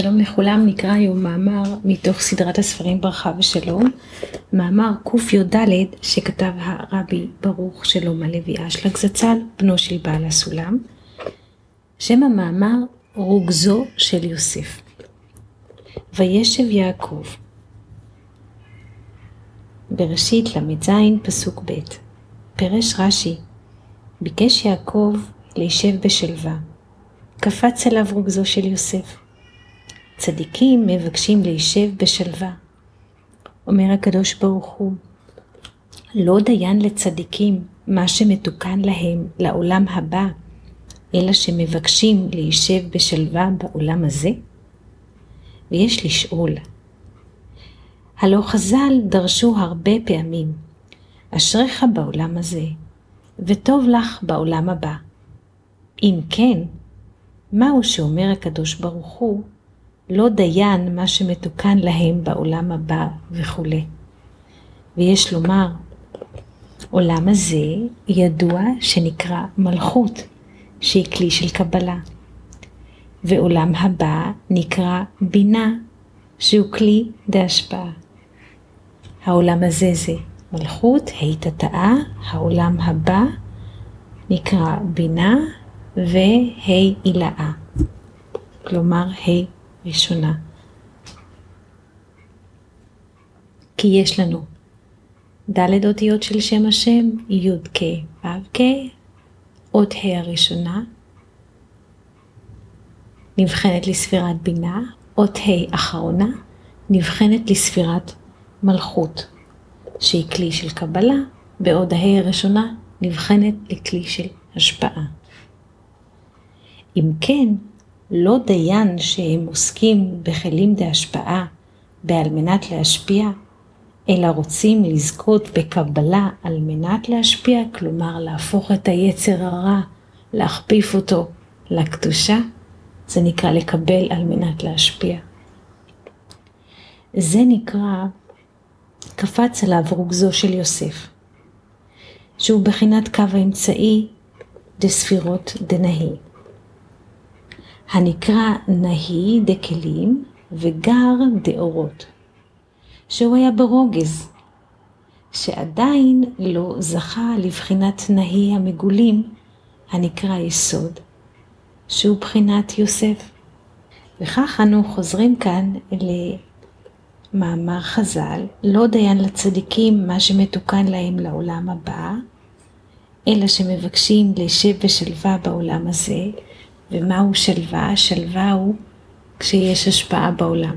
שלום לכולם, נקרא היום מאמר מתוך סדרת הספרים ברכה ושלום, מאמר קי"ד שכתב הרבי ברוך שלום הלוי אשלג זצ"ל, בנו של בעל הסולם. שם המאמר רוגזו של יוסף. וישב יעקב. בראשית ל"ז פסוק ב' פירש רש"י ביקש יעקב להישב בשלווה. קפץ אליו רוגזו של יוסף. צדיקים מבקשים להישב בשלווה. אומר הקדוש ברוך הוא, לא דיין לצדיקים מה שמתוקן להם לעולם הבא, אלא שמבקשים להישב בשלווה בעולם הזה? ויש לשאול, הלא חז"ל דרשו הרבה פעמים, אשריך בעולם הזה, וטוב לך בעולם הבא. אם כן, מהו שאומר הקדוש ברוך הוא, לא דיין מה שמתוקן להם בעולם הבא וכולי. ויש לומר, עולם הזה ידוע שנקרא מלכות, שהיא כלי של קבלה. ועולם הבא נקרא בינה, שהוא כלי דהשפעה. העולם הזה זה מלכות, ה' העולם הבא נקרא בינה וה' עילאה, כלומר ה' ראשונה. כי יש לנו ד' אותיות של שם השם, י' כ' ו' כ', אות ה' הראשונה, נבחנת לספירת בינה, אות ה' אחרונה, נבחנת לספירת מלכות, שהיא כלי של קבלה, בעוד הה' הראשונה נבחנת לכלי של השפעה. אם כן, לא דיין שהם עוסקים בכלים דהשפעה בעל מנת להשפיע, אלא רוצים לזכות בקבלה על מנת להשפיע, כלומר להפוך את היצר הרע, להכפיף אותו לקדושה, זה נקרא לקבל על מנת להשפיע. זה נקרא קפץ עליו רוגזו של יוסף, שהוא בחינת קו האמצעי דספירות דנהי. הנקרא נהי דקלים וגר דאורות, שהוא היה ברוגז, שעדיין לא זכה לבחינת נהי המגולים הנקרא יסוד, שהוא בחינת יוסף. וכך אנו חוזרים כאן למאמר חז"ל, לא דיין לצדיקים מה שמתוקן להם לעולם הבא, אלא שמבקשים להשב בשלווה בעולם הזה, ומהו שלווה? שלווה הוא כשיש השפעה בעולם.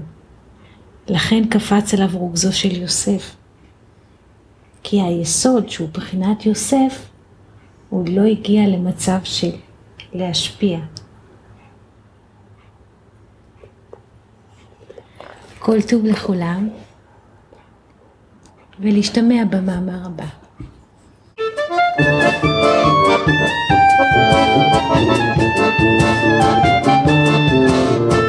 לכן קפץ אליו רוגזו של יוסף. כי היסוד שהוא בחינת יוסף, הוא לא הגיע למצב של להשפיע. כל טוב לכולם, ולהשתמע במאמר הבא. Thank you.